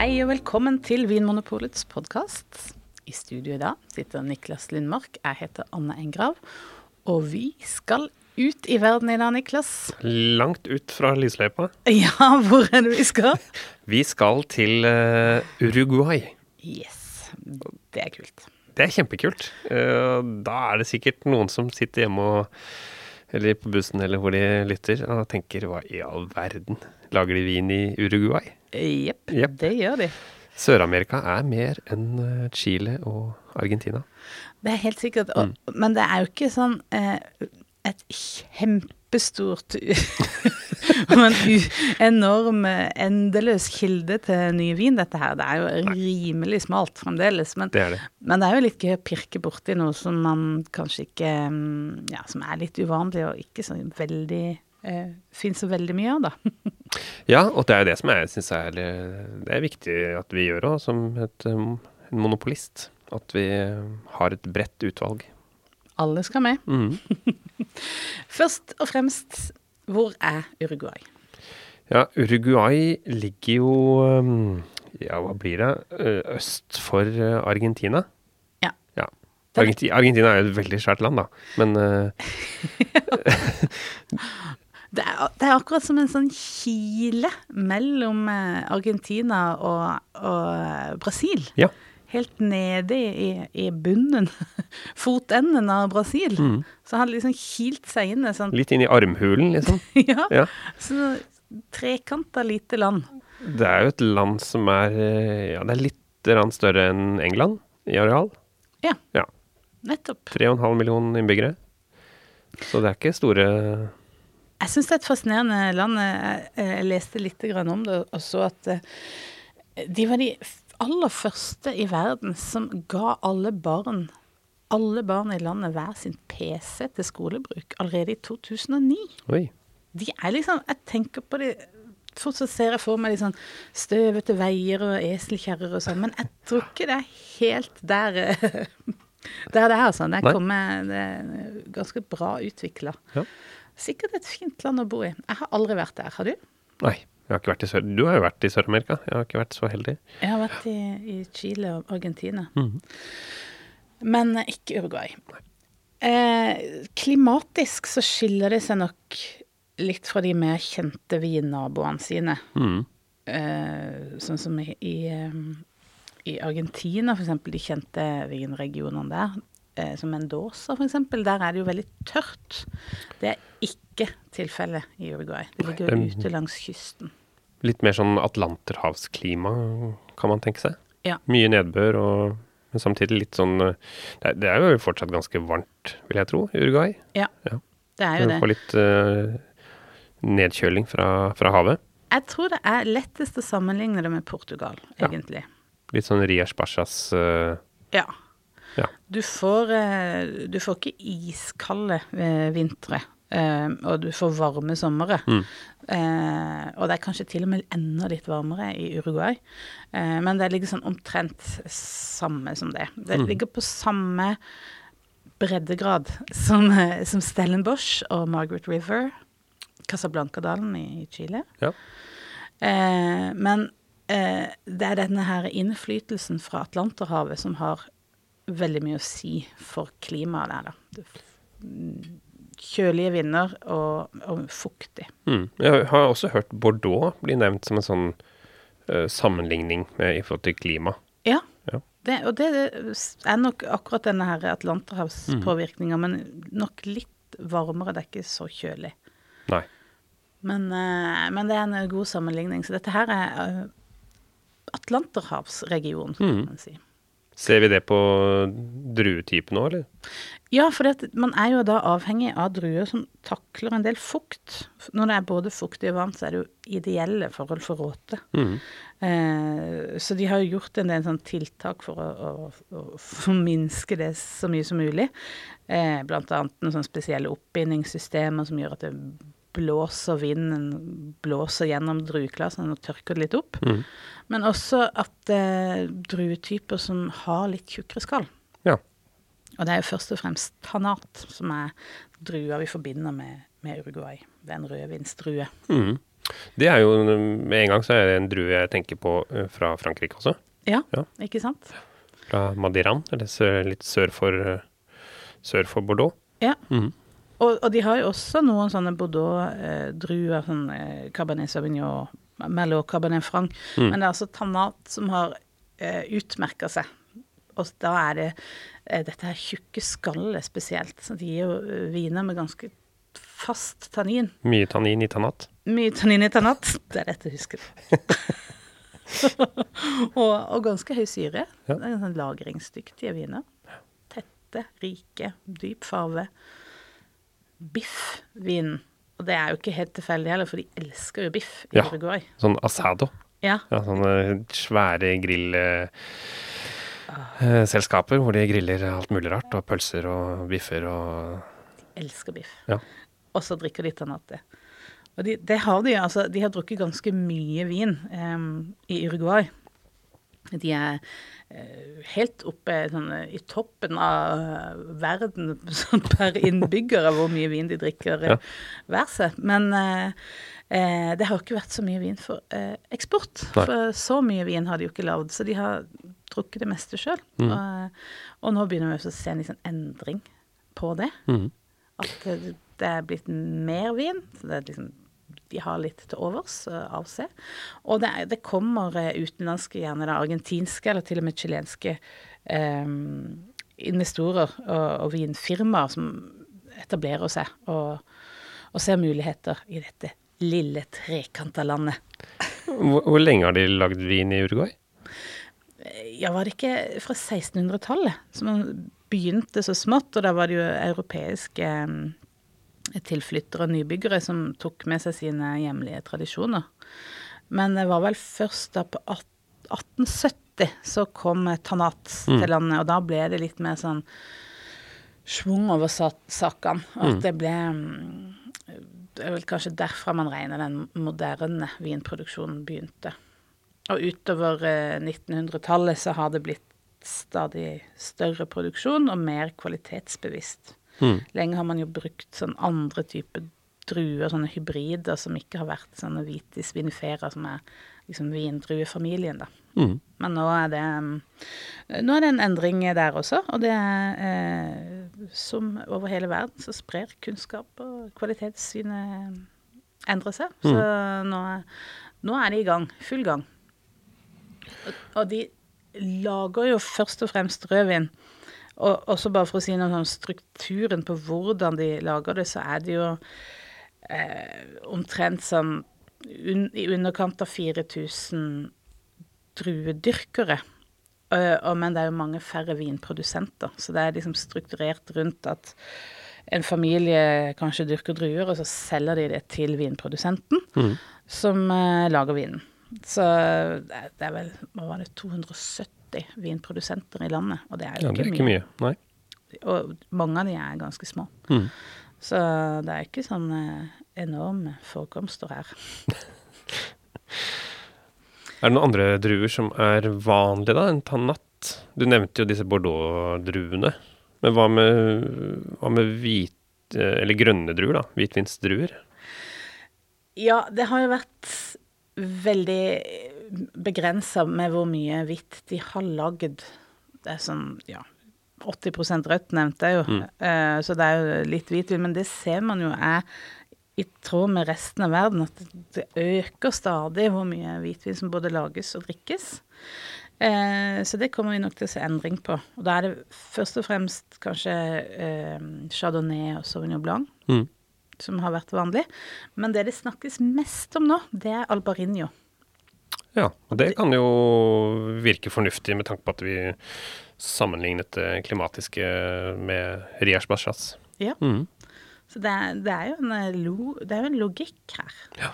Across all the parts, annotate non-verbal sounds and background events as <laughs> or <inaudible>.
Hei og velkommen til Vinmonopolets podkast. I studio i dag sitter Niklas Lundmark. Jeg heter Anne Engrav. Og vi skal ut i verden i dag, Niklas. Langt ut fra lysløypa. <laughs> Ja, hvor er det vi skal? Vi skal til uh, Uruguay. Yes, det er kult. Det er kjempekult. Uh, da er det sikkert noen som sitter hjemme og eller på bussen eller hvor de lytter, og tenker hva i all verden, lager de vin i Uruguay? Jepp, yep. det gjør de. Sør-Amerika er mer enn eh, Chile og Argentina. Det er helt sikkert. Og, Men det er jo ikke sånn eh, et kjempestort <laughs> og en enorm, endeløs kilde til ny vin, dette her. Det er jo rimelig smalt fremdeles. Men, Det er det. men det er jo litt gøy å pirke borti noe som man kanskje ikke mm, Ja, som er litt uvanlig og ikke så veldig eh, Fins så veldig mye av, da. <laughs> Ja, og det er jo det som jeg syns er Det er viktig at vi gjør òg, som et, um, en monopolist. At vi eh, har et bredt utvalg. Alle skal med. Mm. <laughs> Først og fremst, hvor er Uruguay? Ja, Uruguay ligger jo um, Ja, hva blir det? Øst for Argentina. Ja. ja. Den- Argenti Argentina er jo et veldig svært land, da. Men <laughs> Det er, det er akkurat som en sånn kile mellom Argentina og, og Brasil. ja. Helt nede i, i bunnen, <laughs> fotenden av Brasil. Så han liksom kilt seg inn Sånn. Litt inn i armhulen, liksom. <laughs> Ja, Ja. så trekanta lite land. Det er jo et land som er eh, Ja, det er litt større enn England i areal. Ja, Ja. nettopp. 3,5 millioner innbyggere. Så det er ikke store Jeg syns det er et fascinerende land. Jeg, jeg leste litt grann om det og så at eh, de var de aller første i verden som ga alle barn alle barn i landet hver sin PC til skolebruk allerede i 2009. Oi. De er liksom Jeg tenker på det Fortsatt ser jeg for meg sånn støvete veier og eselkjerrer og sånn, men jeg tror ikke det er helt der <laughs> det er, altså. Det er, er ganske bra utvikla. Ja. Sikkert et fint land å bo i. Jeg har aldri vært der. Har du? Nei, jeg har ikke vært i Sør... Du har jo vært i Sør-Amerika. Jeg har ikke vært så heldig. Jeg har vært i, i Chile og Argentina. Mhm. Men ikke Uruguay. Eh, klimatisk så skiller det seg nok litt fra de mer kjente vinnaboene sine. Mm. Eh, sånn som i, i, eh, i Argentina, eksempel, de kjente vinregionene der. Eh, som Mendoza, eksempel. Der er det jo veldig tørt. Det er ikke tilfellet i Uruguay. Det ligger jo ute langs kysten. Litt mer sånn atlanterhavsklima, kan man tenke seg. Ja. Mye nedbør og men samtidig litt sånn eh, Det er, jo fortsatt ganske varmt, vil jeg tro, i Uruguay. Ja, Ja. det er jo det. får litt uh, nedkjøling fra, fra havet. Jeg tror det er lettest å sammenligne det med Portugal, Ja. egentlig. Litt sånn Rias Bachas uh, Ja. Ja. Du får, uh, du får ikke iskalde vintre, eh, og du får varme somre. Mm. Uh, og det er kanskje til og med enda litt varmere i Uruguay. Uh, men det ligger sånn omtrent samme som det. Det Mm. ligger på samme breddegrad som, eh, som Stellenbosch og Margaret River, Casablanca-dalen i Chile. Ja. Men eh, det er denne her innflytelsen fra Atlanterhavet som har veldig mye å si for klimaet der, da. Mm, Kjølige vinder og, og fuktig. Mm. Jeg har også hørt Bordeaux bli nevnt som en sånn uh, sammenligning med, i forhold til klima. Ja. Ja. Det, og det er nok akkurat denne her Atlanterhavspåvirkninga, men nok litt varmere. Det er ikke så kjølig. Nei. Men, uh, men det er en god sammenligning. Så dette her er uh, Atlanterhavsregionen, kan Mm. man si. Ser vi det på druetypen òg, eller? Ja, for man er jo da avhengig av druer som takler en del fukt. Når det er både fuktig og varmt, så er det jo ideelle forhold for råte. Mm. Eh, så de har jo gjort en del sånn tiltak for å, å, å forminske det så mye som mulig. Eh, annet noen sånne spesielle oppbindingssystemer som gjør at det blåser vinden blåser gjennom drueklasen og tørker det litt opp. Mm. Men også at eh, druetyper som har litt tjukkere skall. Ja. Og det er jo først og fremst tanat, som er drua vi forbinder med, med Uruguay. Det er en rødvinsdrue. Mm. Det er jo Med en gang så er det en drue jeg tenker på eh, fra Frankrike også. Ja, Ja. ikke sant? Fra Madiran, eller sør, litt sør for, eh, sør for Bordeaux. Ja. Mhm. Og, og de har jo også noen sånne Bordeaux-druer, sånn eh, Cabernet Sauvignon, Merlot, Cabernet Franc. Mm. Men det er altså Tannat som har eh, utmerka seg. Og da er det eh, dette her tjukke skallet spesielt. Så de gir jo eh, viner med ganske fast tannin. Mye tannin i tannat. Mye tannin i tannat. Det er lett å huske. <laughs> og, og ganske høy syre. Ja. Sånn lagringsdyktige viner. Tette, rike, dyp farve. Biffvin. Og det er jo ikke helt tilfeldig heller, for de elsker jo biff i Ja. Uruguay. Sånn asado. Ja. Ja, sånne svære grillselskaper hvor de griller alt mulig rart. Og pølser og biffer og De elsker biff. Ja. Og så drikker de Tanate. Og de, det har de, altså, de har drukket ganske mye vin um, i Uruguay. De er eh, helt oppe sånn, i toppen av verden <laughs> sånn, per innbygger av hvor mye vin de drikker Ja. eh, hver seg. Men eh, eh, det har jo ikke vært så mye vin for eh, eksport. Nei. For så mye vin har de jo ikke lagd, så de har drukket det meste sjøl. Mm. Og, og nå begynner vi også å se en liksom endring på det. Mm. At det, det er blitt mer vin. Så det er liksom, de har litt til overs uh, av seg. Og det, det kommer eh, utenlandske, gjerne da, argentinske eller til og med chilenske eh, investorer og, og vinfirmaer som etablerer seg og, og ser muligheter i dette lille trekanta landet. Hvor, hvor lenge har de lagd vin i Uruguay? Ja, var det ikke fra 1600-tallet som man begynte så smått, og da var det jo europeiske eh, tilflyttere og nybyggere som tok med seg sine hjemlige tradisjoner. Men det var vel først da på 1870 så kom eh, Tanat Mm. til landet, og da ble det litt mer sånn schwung over sakene. Og at Mm. det ble mm, Det er vel kanskje derfra man regner den moderne vinproduksjonen begynte. Og utover eh, 1900-tallet så har det blitt stadig større produksjon og mer kvalitetsbevisst. Mhm. Lenge har man jo brukt sånn andre typer druer, sånne hybrider som ikke har vært sånne vitis vinifera, som er liksom vindruefamilien, da. Mm. Men nå er det mm, Nå er det en endring der også, og det er eh, som over hele verden så sprer kunnskap og kvalitetssynet endrer seg. Så nå, er- nå er de i gang. Full gang. Og, og de lager jo først og fremst rødvin. Og også bare for å si noe om strukturen på hvordan de lager det, så er det jo eh, omtrent sånn un, i underkant av 4000 druedyrkere. Og, men det er jo mange færre vinprodusenter, så det er liksom strukturert rundt at en familie kanskje dyrker druer, og så selger de det til vinprodusenten, mm. som eh, lager vinen. Så det er vel hva var det, 270 vinprodusenter i landet, og det er jo Ja, det er ikke mye. Nei. Og mange av de er ganske små. Mm. Så det er ikke sånn eh, enorme forekomster her. <laughs> Er det noen andre druer som er vanlige da, enn tannat? Du nevnte jo disse Bordeaux-druene. Men hva med, hva med hvite, eller grønne druer da? Hvitvinsdruer? Ja, det har jo vært veldig begrensa med hvor mye hvitt de har lagd. Det er sånn, ja 80 rødt nevnte jeg jo, Eh, så det er jo litt hvitvin. Men det ser man jo er i tråd med resten av verden, at det øker stadig hvor mye hvitvin som både lages og drikkes. Eh, så det kommer vi nok til å se endring på. Og da er det først og fremst kanskje eh, chardonnay og sauvignon blanc mm. som har vært vanlig. Men det det snakkes mest om nå, det er albarinho. Ja, og det kan jo virke fornuftig med tanke på at vi sammenlignet det klimatiske med Rias Bashas. Ja. Mm. Så det er, det er jo en, eh, det er jo en logikk her. Ja.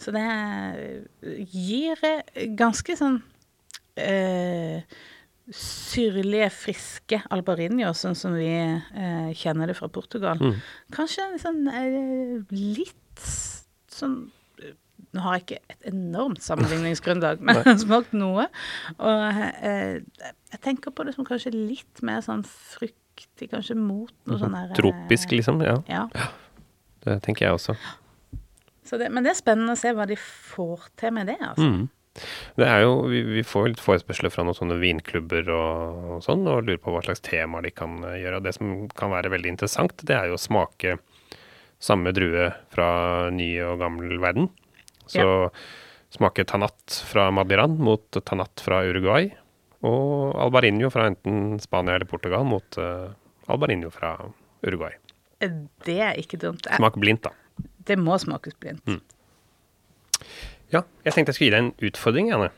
Så det gir eh, ganske sånn øh, syrlige, friske albarinho, sånn som vi øh, kjenner det fra Portugal. Mm. Kanskje sånn øh, litt sånn Nå har jeg ikke et enormt sammenligningsgrunnlag, <laughs> men jeg har smakt noe. Og eh, jeg tenker på det som kanskje litt mer sånn fruktig, kanskje mot noe sånn der eh, Tropisk, liksom. Ja, Ja. det tenker jeg også. Så det, men det er spennende å se hva de får til med det, altså. Mm. Det er jo, vi, vi får litt forespørsler fra noen sånne vinklubber og, og sånn, og lurer på hva slags temaer de kan eh, gjøre. Og det som kan være veldig interessant, det er jo å smake samme drue fra ny og gammel verden. Så smaker Tanat fra Madiran mot Tanat fra Uruguay, og Albarinho fra enten Spania eller Portugal mot uh, Albarinho fra Uruguay. Det er ikke dumt. Smak blindt, da. Det må smakes blindt. Mm. Ja, jeg tenkte jeg skulle gi deg en utfordring, Janne.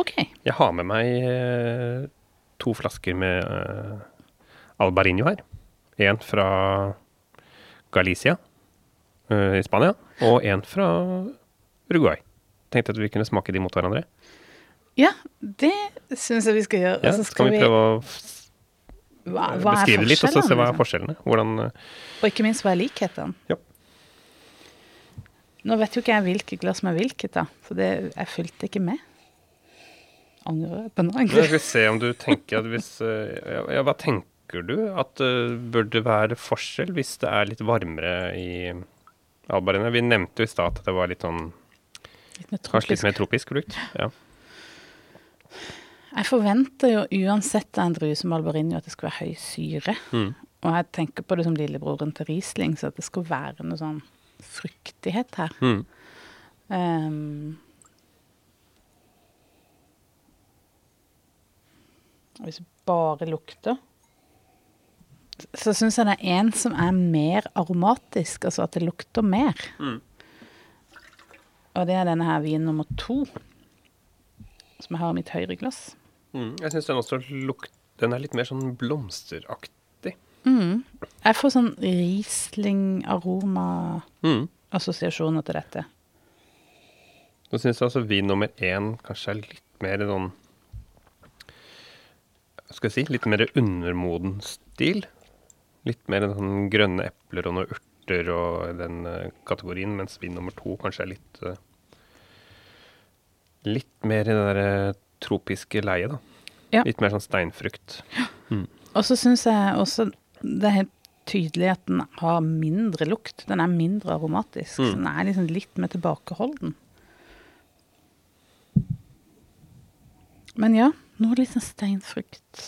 OK. Jeg har med meg eh, to flasker med uh, Albarinho her. En fra Galicia uh, i Spania, og en fra Uruguay. Tenkte at vi kunne smake de mot hverandre. Ja, det syns jeg vi skal gjøre. Ja, Og så så kan vi prøve å hva, hva er beskrive det litt, og så se hva er forskjellene. Hvordan eh, liksom? Og ikke minst hva er likhetene. Ja. Nå vet jo ikke jeg hvilket glass med hvilket, da. For det, jeg fulgte ikke med. Angrer jeg på nå, Nå skal vi se om du tenker at hvis eh, ja, ja, hva tenker du? At det burde være forskjell hvis det er litt varmere i albarene? Vi nevnte jo i stad at det var litt sånn Litt mer Kanskje litt mer tropisk frukt, Ja. Jeg forventer jo uansett av en drue som albarinio at det skal være høy syre. Mm. Og jeg tenker på det som lillebroren til Riesling, så at det skal være noe sånn fruktighet her. Mm. Um, hvis det bare lukter Så syns jeg det er en som er mer aromatisk, altså at det lukter mer. Mm. Og det er denne her vin nummer to, som jeg har i mitt høyre glass. Mm. Jeg syns den også lukter Den er litt mer sånn blomsteraktig. Mm. Jeg får sånn Riesling-aroma-assosiasjoner Mm. til dette. Nå syns jeg altså vin nummer én kanskje er litt mer sånn Hva skal jeg si? Litt mer undermoden stil. Litt mer sånn grønne epler og noen urter og den eh, kategorien, mens vin nummer to kanskje er litt eh, Litt mer i det der tropiske leiet, da. Ja. Litt mer sånn steinfrukt. Og så syns jeg også det er helt tydelig at den har mindre lukt. Den er mindre aromatisk. Mm. Så den er liksom litt mer tilbakeholden. Men ja, noe litt sånn steinfrukt.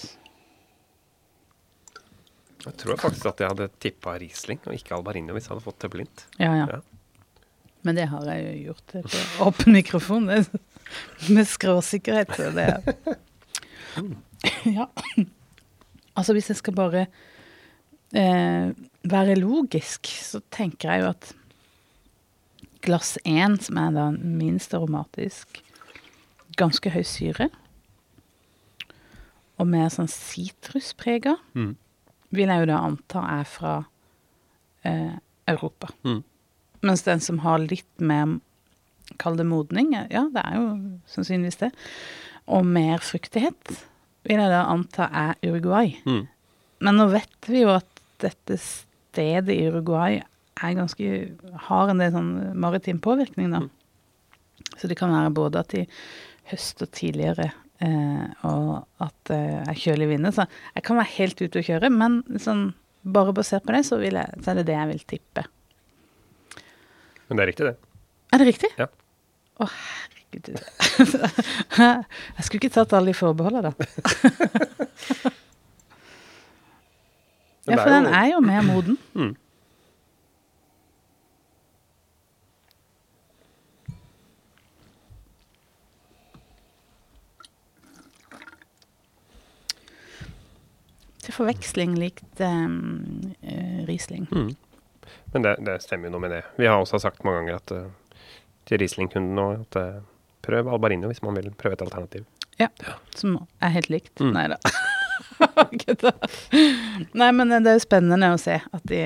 Jeg tror faktisk at jeg hadde tippa Riesling og ikke Albarino hvis jeg hadde fått til blindt. Ja, ja. Ja. Men det har jeg jo gjort på åpen mikrofon. Med skråsikkerhet. Så det er Ja. Altså, hvis jeg skal bare eh, være logisk, så tenker jeg jo at glass én, som er da minst aromatisk, ganske høy syre, og mer sånn sitrusprega, Mm. Vil jeg jo da anta er fra eh, Europa. Mm. Mens den som har litt mer Kall det modning, ja, det er jo sannsynligvis det. Og mer fruktighet, vil jeg da anta er Uruguay. Mm. Men nå vet vi jo at dette stedet i Uruguay er ganske har en del sånn maritim påvirkning, da. Så det kan være både at de høster tidligere, og at jeg kjøler i vinden. Så jeg kan være helt ute å kjøre, men sånn, bare basert på det, så, jeg, så er det det jeg vil tippe. Men det er riktig, det. Er det riktig? Ja. Å, herregud. <laughs> jeg skulle ikke tatt alle de forbeholdene, da. <laughs> Ja, for den er jo mer moden. Mm. Til forveksling likt um, Riesling. Mm. Men det, det stemmer jo noe med det. Vi har også sagt mange ganger at uh, til Riesling-kunden nå at uh, prøv Albarino hvis man vil prøve et alternativ. Ja, som er helt likt. Mm. Nei <laughs> da. Nei, men det er jo spennende å se at de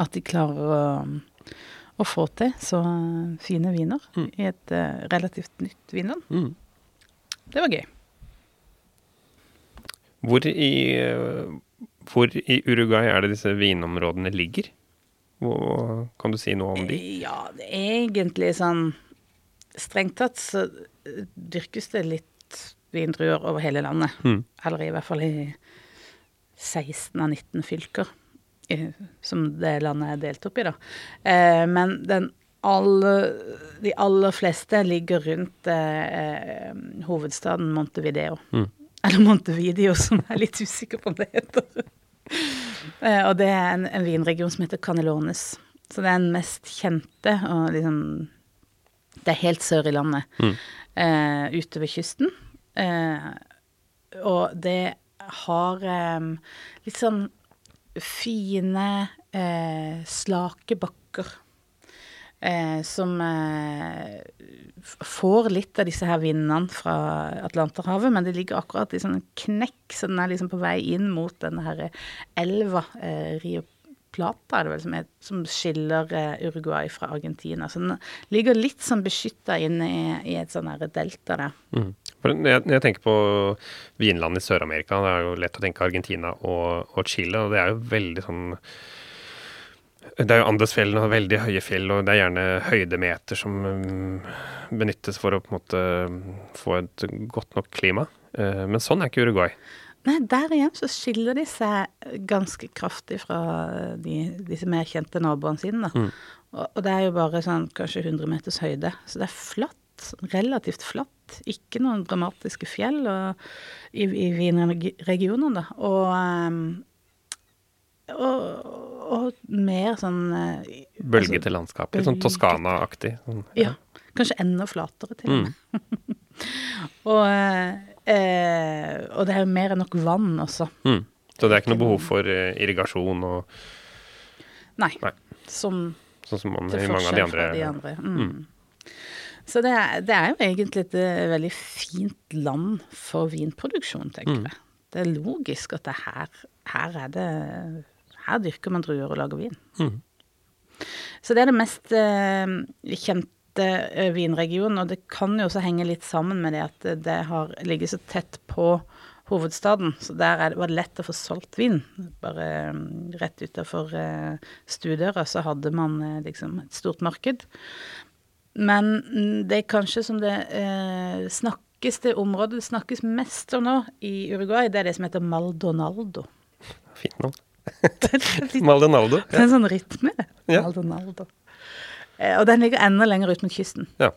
At de klarer å, å få til så fine viner Mm. i et uh, relativt nytt vinland. Mm. Det var gøy. Hvor i, eh, hvor i Uruguay er det disse vinområdene ligger? Hvor, kan du si noe om de? Ja, det er egentlig sånn Strengt tatt så eh, dyrkes det litt vindruer over hele landet. Mm. Eller i hvert fall i 16 av 19 fylker. i, som det landet er delt opp i, da. Eh, men den alle, de aller fleste ligger rundt eh, hovedstaden Montevideo. Mm. Eller Montevideo, som jeg er litt usikker på om det heter. eh, og det er en, en vinregion som heter Canelones. Så det er den mest kjente, og liksom Det er helt sør i landet. Mm. Eh, ute ved kysten. Eh, og det har eh, litt sånn fine, eh, slake bakker. Eh, som eh, får litt av disse her vindene fra Atlanterhavet, men det ligger akkurat i sånn knekk, så den er liksom på vei inn mot denne her elva, eh, Rio Plata, er det vel, som, er, som skiller eh, Uruguay fra Argentina. Så den ligger litt sånn beskytta inne i, i et sånn her delta der. Mm. Jeg, jeg tenker på vinland i Sør-Amerika, det er jo lett å tenke Argentina og, og Chile, og det er jo veldig sånn Det er jo Andesfjellene og veldig høye fjell, og det er gjerne høydemeter som mm, benyttes for å på en måte få et godt nok klima. Eh, men sånn er ikke Uruguay. Nei, der igjen så skiller de seg ganske kraftig fra de, disse mer kjente naboene sine. Da. Mm. Og, og det er jo bare sånn kanskje 100 meters høyde, så det er flatt. Relativt flatt. Ikke noen dramatiske fjell og, i, i vinregionen, da. Og, ehm, og, og mer sånn Bølgete Bølgete landskap. Litt sånn. Toskana-aktig. Sånn, Ja. Kanskje enda flatere, til og Mm. med. <laughs> og, eh, og det er jo mer enn nok vann også. Mm. Så det er ikke noe behov for eh, irrigasjon og Nei. Nei. Som sånn som man, i mange av de andre. de andre. Mm. Så det er, det er jo egentlig et eh, veldig fint land for vinproduksjon, tenker Mm. jeg. Det er logisk at det er her, her er det Her dyrker man druer og lager vin. Mm. Så det er det mest eh, kjente eh, vinregionen, og det kan jo også henge litt sammen med det at det har ligget så tett på hovedstaden, så der er det, var det lett å få solgt vin. Bare eh, rett utafor eh, stuedøra så hadde man eh, liksom et stort marked. Men mm, det er kanskje som det eh, snakkes det området det snakkes mest om nå i Uruguay, det er det som heter Maldonaldo. Fint navn. Det Ja. Det er en sånn rytme. Ja. Maldonado. Eh, og den ligger enda lenger ut mot kysten. Ja.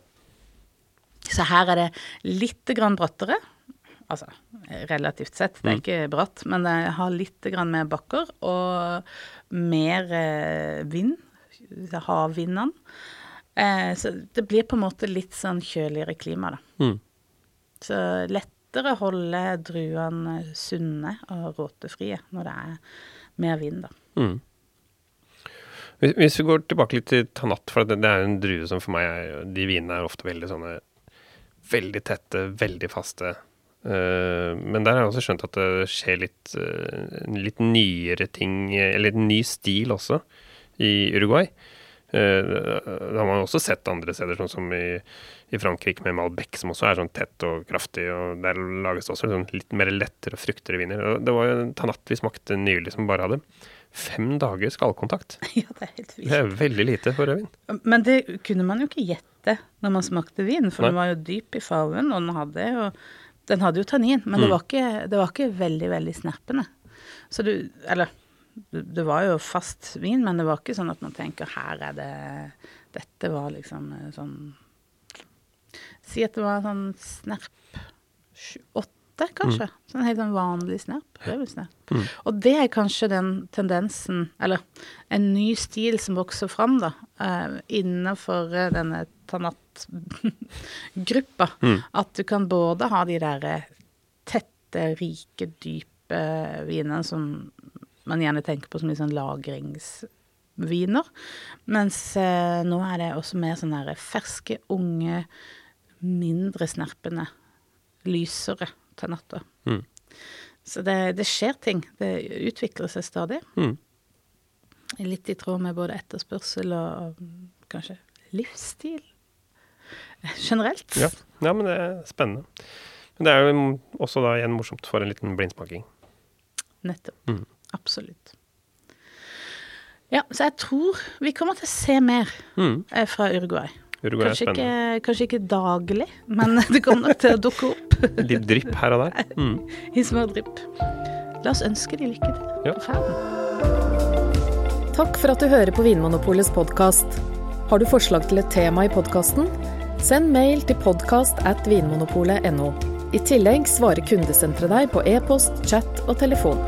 Så her er det litt grann brattere. Altså relativt sett, det er Mm. ikke bratt, men det har litt grann mer bakker og mer eh, vind. Havvindene. Eh, så det blir på en måte litt sånn kjøligere klima, da. Mm. Så lettere holde druene sunne og råtefrie når det er mer vind, da. Mm. Hvis, hvis vi går tilbake litt til Tanat, for det, det er en drue som for meg er De vinene er ofte veldig sånne Veldig tette, veldig faste. Uh, men der har jeg også skjønt at det skjer litt, uh, litt nyere ting, eller en ny stil også, i Uruguay. Eh, det har man også sett andre steder, sånn som i, i Frankrike med Malbec, som også er sånn tett og kraftig. og Der lages det også sånn litt mer lettere og fruktere viner. Og det var jo en Tanat vi smakte nylig som bare hadde fem dager skallkontakt. <laughs> Ja, det er helt vilt. Det er veldig lite for rødvin. Men det kunne man jo ikke gjette når man smakte vin, for Nei. den var jo dyp i farven, og den hadde jo, den hadde jo tannin, men det, Mm. var ikke, det var ikke veldig, veldig snappende. Så du Eller det var jo fast vin, men det var ikke sånn at man tenker her er det Dette var liksom eh, sånn Si at det var sånn snerp sju-åtte, kanskje. Sånn helt sånn vanlig snerp. Rødvinsnerp. Mm. Og det er kanskje den tendensen, eller en ny stil som vokser fram, da, uh, innenfor eh, denne Tanat-gruppa. Mm. At du kan både ha de der eh, tette, rike, dype vinene som man gjerne tenker på som litt sånn lagringsviner. Mens eh, nå er det også mer sånn der ferske, unge, mindre snerpende, lysere tanatter. Mm. Så det, det skjer ting. Det utvikler seg stadig. Mm. Litt i tråd med både etterspørsel og kanskje livsstil generelt. Ja. ja, men det er spennende. Men det er jo også da igjen morsomt for en liten blindsmaking. Nettopp. Mm. Absolutt. Ja, så jeg tror vi kommer til å se mer Mm. eh, fra Uruguay. Uruguay Kanskje ikke, kanskje ikke daglig, men <laughs> det kommer nok til å dukke opp <laughs> Litt drypp her og der. Mm. <laughs> i små drypp. La oss ønske de lykke til Ja. på ferden. Takk for at du hører på Vinmonopolets podkast. Har du forslag til et tema i podkasten? Send mail til podkast at vinmonopolet.no. I tillegg svarer kundesenteret deg på e-post, chat og telefon.